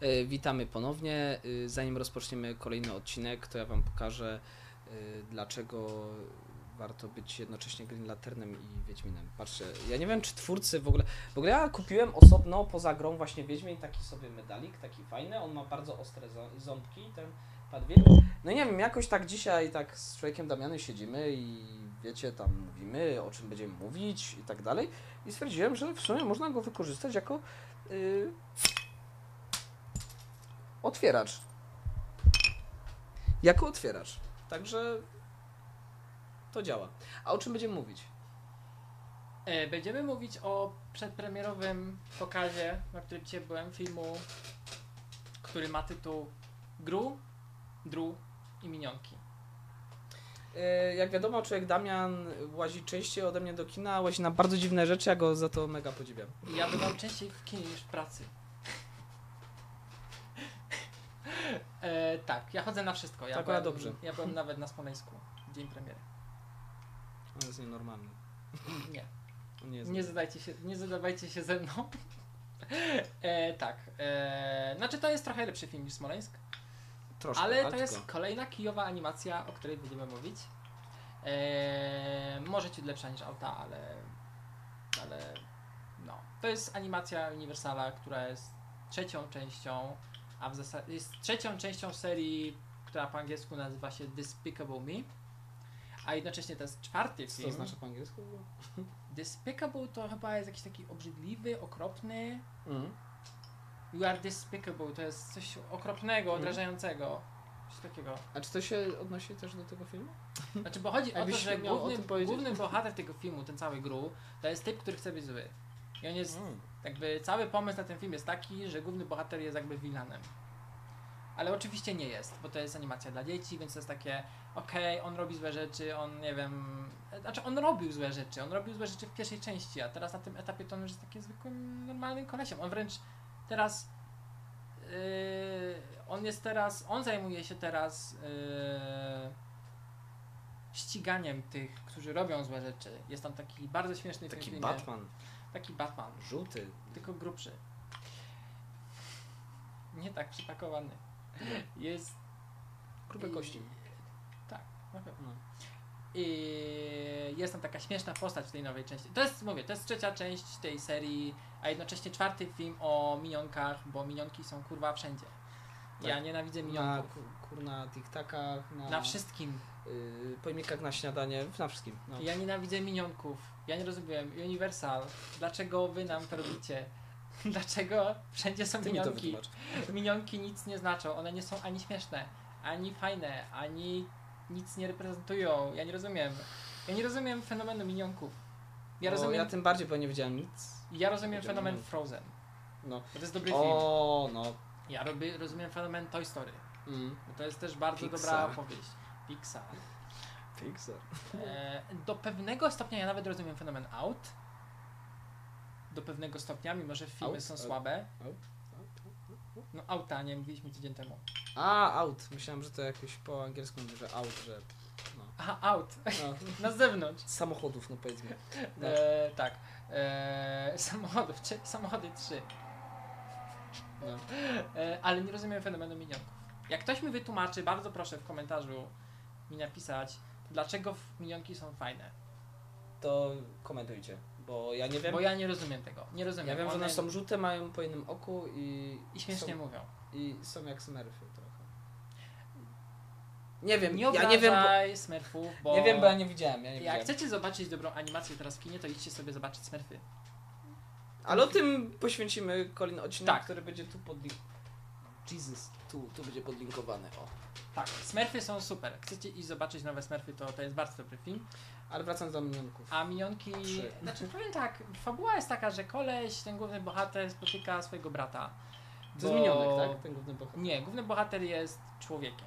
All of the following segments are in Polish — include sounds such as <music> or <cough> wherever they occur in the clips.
E, witamy ponownie. E, zanim rozpoczniemy kolejny odcinek, to ja Wam pokażę, e, dlaczego warto być jednocześnie Green Lanternem i Wiedźminem. Patrzcie, ja nie wiem, czy twórcy w ogóle... W ogóle ja kupiłem osobno, poza grą właśnie Wiedźmin, taki sobie medalik, taki fajny. On ma bardzo ostre ząbki, ten padwiek. No nie wiem, jakoś tak dzisiaj tak z człowiekiem Damianem siedzimy i wiecie, tam mówimy, o czym będziemy mówić i tak dalej. I stwierdziłem, że w sumie można go wykorzystać jako y, otwieracz. Jako otwieracz. Także to działa. A o czym będziemy mówić? E, Będziemy mówić o przedpremierowym pokazie, na którym dzisiaj byłem, filmu, który ma tytuł Gru, Dru i Minionki. Y, Jak wiadomo, człowiek Damian łazi częściej ode mnie do kina, łazi na bardzo dziwne rzeczy, ja go za to mega podziwiam. Ja bywam częściej w kinie niż w pracy. E, tak, ja chodzę na wszystko. Ja Tak, byłem, dobrze. Ja byłem nawet na Smoleńsku, dzień premiery. On jest nienormalny. Nie, nie nie zadajcie się, nie zadawajcie się ze mną. E, tak, e, znaczy to jest trochę lepszy film niż Smoleńsk. Troszkę, Ale to jest kolejna kijowa animacja, o której będziemy mówić. Eee, może ciut lepsza niż auta, ale, ale no. To jest animacja Universala, która jest trzecią częścią, a w zasadzie jest trzecią częścią serii, która po angielsku nazywa się Despicable Me. A jednocześnie to jest czwarty Co to film. znaczy po angielsku? <laughs> Despicable to chyba jest jakiś taki obrzydliwy, okropny. Mhm. You are despicable to jest coś okropnego, Mhm. odrażającego. Coś takiego. A czy to się odnosi też do tego filmu? Znaczy, bo chodzi o to, że główny bohater tego filmu, ten cały gru, to jest typ, który chce być zły. I on jest, Mm. jakby, cały pomysł na ten film jest taki, że główny bohater jest jakby vilanem. Ale oczywiście nie jest, bo to jest animacja dla dzieci, więc to jest takie, okej, on robi złe rzeczy, on, nie wiem, znaczy on robił złe rzeczy, on robił złe rzeczy w pierwszej części, a teraz na tym etapie to on już jest takim zwykłym, normalnym kolesiem. On wręcz teraz, yy, on jest teraz, on zajmuje się teraz yy, ściganiem tych, którzy robią złe rzeczy. Jest tam taki bardzo śmieszny w tym Taki. Batman, Taki Batman, żółty. tylko grubszy. Nie tak przypakowany. Jest. Grube i- kości. Tak, na pewno. No. I jest tam taka śmieszna postać w tej nowej części. To jest, mówię, to jest trzecia część tej serii, a jednocześnie czwarty film o minionkach, bo minionki są kurwa wszędzie. Ja Tak. nienawidzę Na minionków. ku- kurna tiktakach, na, Na wszystkim. y, pojemnikach na śniadanie, na wszystkim. No. Ja nienawidzę minionków. Ja nie rozumiem. Universal, dlaczego wy nam to robicie? <laughs> Dlaczego wszędzie są Ty minionki? Minionki nic nie znaczą. One nie są ani śmieszne, ani fajne, ani nic nie reprezentują. Ja nie rozumiem. Ja nie rozumiem fenomenu minionków. Ja O, rozumiem, ja tym bardziej, bo nie wiedziałem nic. ja rozumiem fenomen. Frozen. No. To jest dobry film. O, no. Ja robię, rozumiem fenomen Toy Story. Mm. Bo to jest też bardzo Pixar. dobra opowieść. Pixar. Pixar. E, do pewnego stopnia ja nawet rozumiem fenomen aut. Do pewnego stopnia, mimo że filmy Aut? są Aut? słabe. Aut? No auta, nie mówiliśmy tydzień temu. A, out. Myślałem, że to jakoś po angielsku mówi, że out, że... No. Aha, aut. no. <laughs> Na zewnątrz. Samochodów, no powiedzmy. No. E, tak. E, samochodów, czy, samochody trzy. No. E, ale nie rozumiem fenomenu minionków. Jak ktoś mi wytłumaczy, bardzo proszę w komentarzu mi napisać, dlaczego minionki są fajne. To komentujcie, bo ja nie wiem. Bo ja nie rozumiem tego. Nie rozumiem. Ja wiem, że one są żółte, mają po jednym oku i... I śmiesznie są, mówią. I są jak smerfy trochę. Nie wiem, Nie ja nie wiem, bo, smurfów, bo... nie wiem, bo ja nie widziałem, ja nie Jak widziałem. chcecie zobaczyć dobrą animację teraz w kinie, to idźcie sobie zobaczyć smurfy. Ale o tym poświęcimy kolejny odcinek, Tak. który będzie tu podlinkowany. Jesus, tu, tu będzie podlinkowany, o. Tak, smurfy są super. Chcecie iść zobaczyć nowe smurfy, to to jest bardzo dobry film. Ale wracając do minionków. A minionki. Trzy. Znaczy powiem tak, fabuła jest taka, że koleś, ten główny bohater spotyka swojego brata. To jest minionek, tak? Ten główny bohater. Nie, główny bohater jest człowiekiem.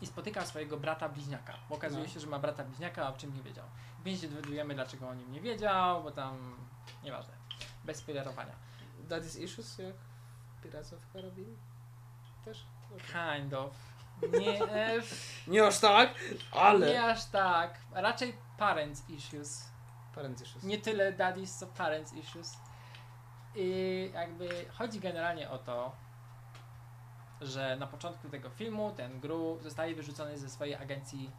I spotyka swojego brata bliźniaka. Bo okazuje No. się, że ma brata bliźniaka, a o czym nie wiedział. Więc się dowiadujemy, dlaczego o nim nie wiedział, bo tam. Nieważne. Bez spoilerowania. That is issues jak Pirates of Caribbean? Też? Kind of. Nie, <laughs> Nie aż tak, ale... nie aż tak. Raczej parents issues. Parent issues. Nie tyle daddies, co parents issues. I jakby chodzi generalnie o to, że na początku tego filmu ten Gru zostaje wyrzucony ze swojej agencji,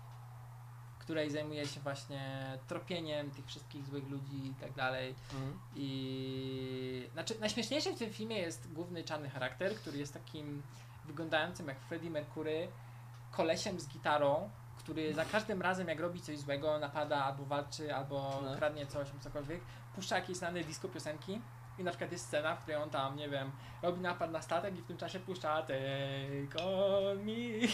której zajmuje się właśnie tropieniem tych wszystkich złych ludzi i tak dalej. Mhm. I znaczy najśmieszniejszy w tym filmie jest główny czarny charakter, który jest takim wyglądającym jak Freddie Mercury, kolesiem z gitarą, który za każdym razem jak robi coś złego, napada albo walczy, albo No. kradnie coś, cokolwiek, puszcza jakieś znane disco piosenki. I na przykład jest scena, w której on tam, nie wiem, robi napad na statek i w tym czasie puszcza Take on me.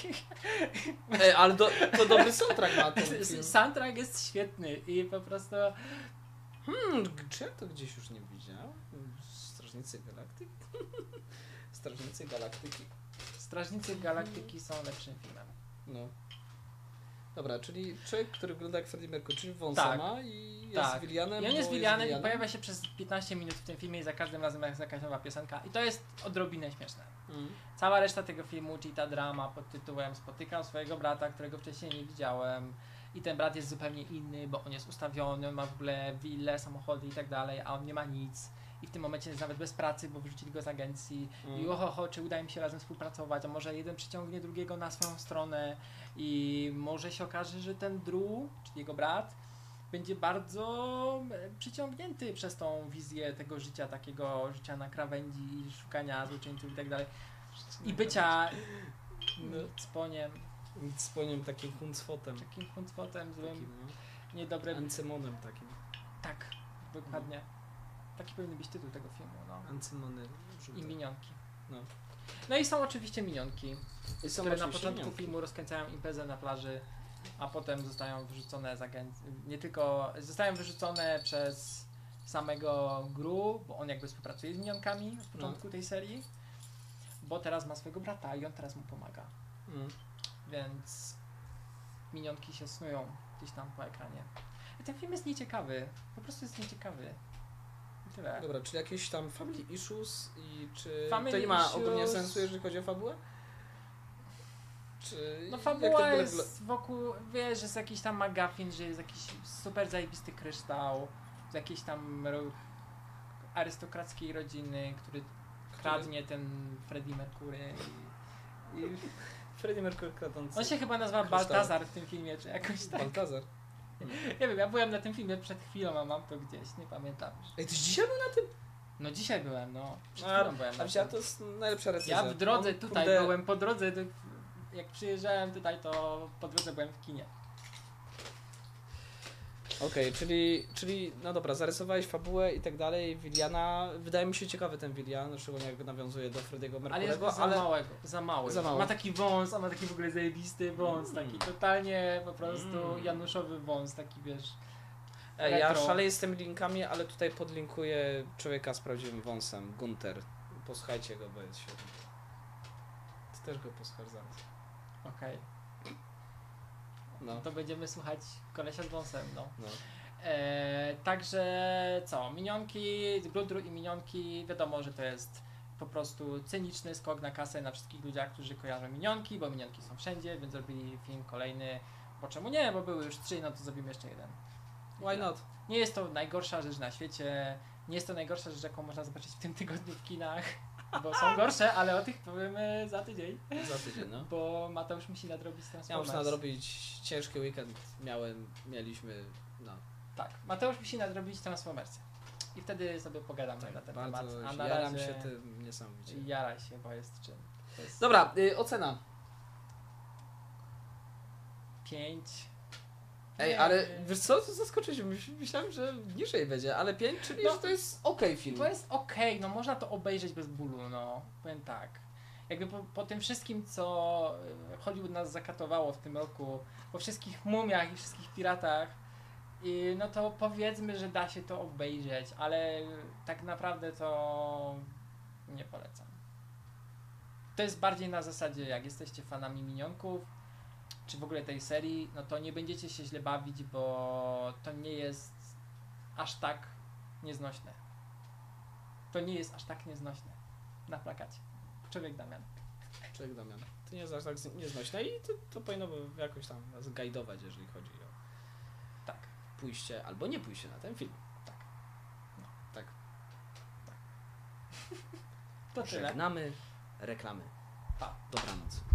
<laughs> Ej, ale do, to dobry soundtrack ma ten <laughs> film. Soundtrack jest świetny i po prostu Hmm, czy ja to gdzieś już nie widziałem? Strażnicy Galaktyki? <laughs> Strażnicy Galaktyki. Strażnicy Galaktyki są lepszym filmem. No. Dobra, czyli człowiek, który wygląda jak Freddie Mercury, czyli wąsa Tak. i jest Tak. Willianem. I on jest Willianem i pojawia się przez 15 minut w tym filmie i za każdym razem jest jakaś nowa piosenka. I to jest odrobinę śmieszne. Mm. Cała reszta tego filmu, czyli ta drama pod tytułem Spotykam swojego brata, którego wcześniej nie widziałem. I ten brat jest zupełnie inny, bo on jest ustawiony, on ma w ogóle willę, samochody i tak dalej, a on nie ma nic. I w tym momencie jest nawet bez pracy, bo wyrzucili go z agencji. I Mm. oho, czy uda im się razem współpracować, a może jeden przyciągnie drugiego na swoją stronę i może się okaże, że ten Drew, czyli jego brat, będzie bardzo e, przyciągnięty przez tą wizję tego życia, takiego życia na krawędzi, szukania złoczyńców i tak dalej. I bycia No. cponiem, takim huncwotem. takim huncwotem złym, Takim, no. niedobrym. Ancymonem takim. Tak, dokładnie. Taki powinien być tytuł tego filmu, no. Ancymony. I minionki. No. No i są oczywiście minionki. Są które na początku minionki. filmu rozkręcają imprezę na plaży, a potem zostają wyrzucone z agencji. Nie tylko zostają wyrzucone przez samego Gru, bo on jakby współpracuje z minionkami No. w początku tej serii, bo teraz ma swojego brata i on teraz mu pomaga. Mm. Więc minionki się snują gdzieś tam po ekranie. I ten film jest nieciekawy. Po prostu jest nieciekawy. Tyle. Dobra, czy jakieś tam family issues i czy Family to nie ma ogólnie sensu, jeżeli chodzi o fabułę? Czy No fabuła jest wokół, wiesz, że jest jakiś tam McGuffin, że jest jakiś super zajebisty kryształ z jakiejś tam arystokrackiej rodziny, który kradnie ten Freddie Mercury. I, i <laughs> Freddie Mercury kradący. on się chyba nazywa Kryształ. Baltazar w tym filmie, czy jakoś tak. Baltazar. <laughs> Nie wiem, ja byłem na tym filmie przed chwilą, a mam to gdzieś, nie pamiętam już. Ej, ty dzisiaj był na tym? No dzisiaj byłem, no. Przed A, chwilą byłem A tym. to jest najlepsza recenzja. Ja w drodze tutaj kurde, byłem, po drodze, jak przyjeżdżałem tutaj, to po drodze byłem w kinie. Okej, czyli, czyli, no dobra, zarysowałeś fabułę i tak dalej, Williana, wydaje mi się ciekawy ten Willian, szczególnie jakby nawiązuje do Frediego Ale jest Mercurego, za ale, małego, za mały. Za mały. Ma taki wąs, a ma taki w ogóle zajebisty wąs, Mm. taki totalnie po prostu Mm. januszowy wąs, taki wiesz. Ja szaleję z tymi linkami, ale tutaj podlinkuję człowieka z prawdziwym wąsem, Gunter. Posłuchajcie go, bo jest świetny. Ty też go posłuchasz zaraz. Okej, No, to będziemy słuchać kolesia z wąsem, no. no. E, także co, minionki, Gludru i minionki, wiadomo, że to jest po prostu cyniczny skok na kasę na wszystkich ludziach, którzy kojarzą minionki, bo minionki są wszędzie, więc zrobili film kolejny. Bo czemu nie? Bo były już trzy, no to zrobimy jeszcze jeden. Why not? Nie jest to najgorsza rzecz na świecie. Nie jest to najgorsza rzecz, jaką można zobaczyć w tym tygodniu w kinach. Bo są gorsze, ale o tych powiemy za tydzień. Za tydzień, no. Bo Mateusz musi nadrobić Ja Transformers. muszę nadrobić ciężki weekend, miałem, mieliśmy, no. Tak, Mateusz musi nadrobić Transformersy. I wtedy sobie pogadamy Tak, na ten temat. A na jaram razie się tym niesamowicie. jaraj się, bo jest czym. Jest Dobra, y, ocena. pięć. Ej, ale wiesz co, to zaskoczyć, myślałem, że niżej będzie, ale 5, czyli No, że to jest okej film. To jest okej, no można to obejrzeć bez bólu, no. Powiem tak. Jakby po, po tym wszystkim, co y, Hollywood nas zakatowało w tym roku, po wszystkich mumiach i wszystkich piratach, i no to powiedzmy, że da się to obejrzeć, ale tak naprawdę to nie polecam. To jest bardziej na zasadzie, jak jesteście fanami minionków, czy w ogóle tej serii, no to nie będziecie się źle bawić, bo to nie jest aż tak nieznośne. To nie jest aż tak nieznośne na plakacie. Człowiek Damian. Człowiek Damian. To nie jest aż tak nieznośne i to, to powinno by jakoś tam nas gajdować, jeżeli chodzi o Tak. pójście albo nie pójście na ten film. Tak. No, tak. <laughs> To tyle. Żegnamy reklamy. Pa. Dobranoc.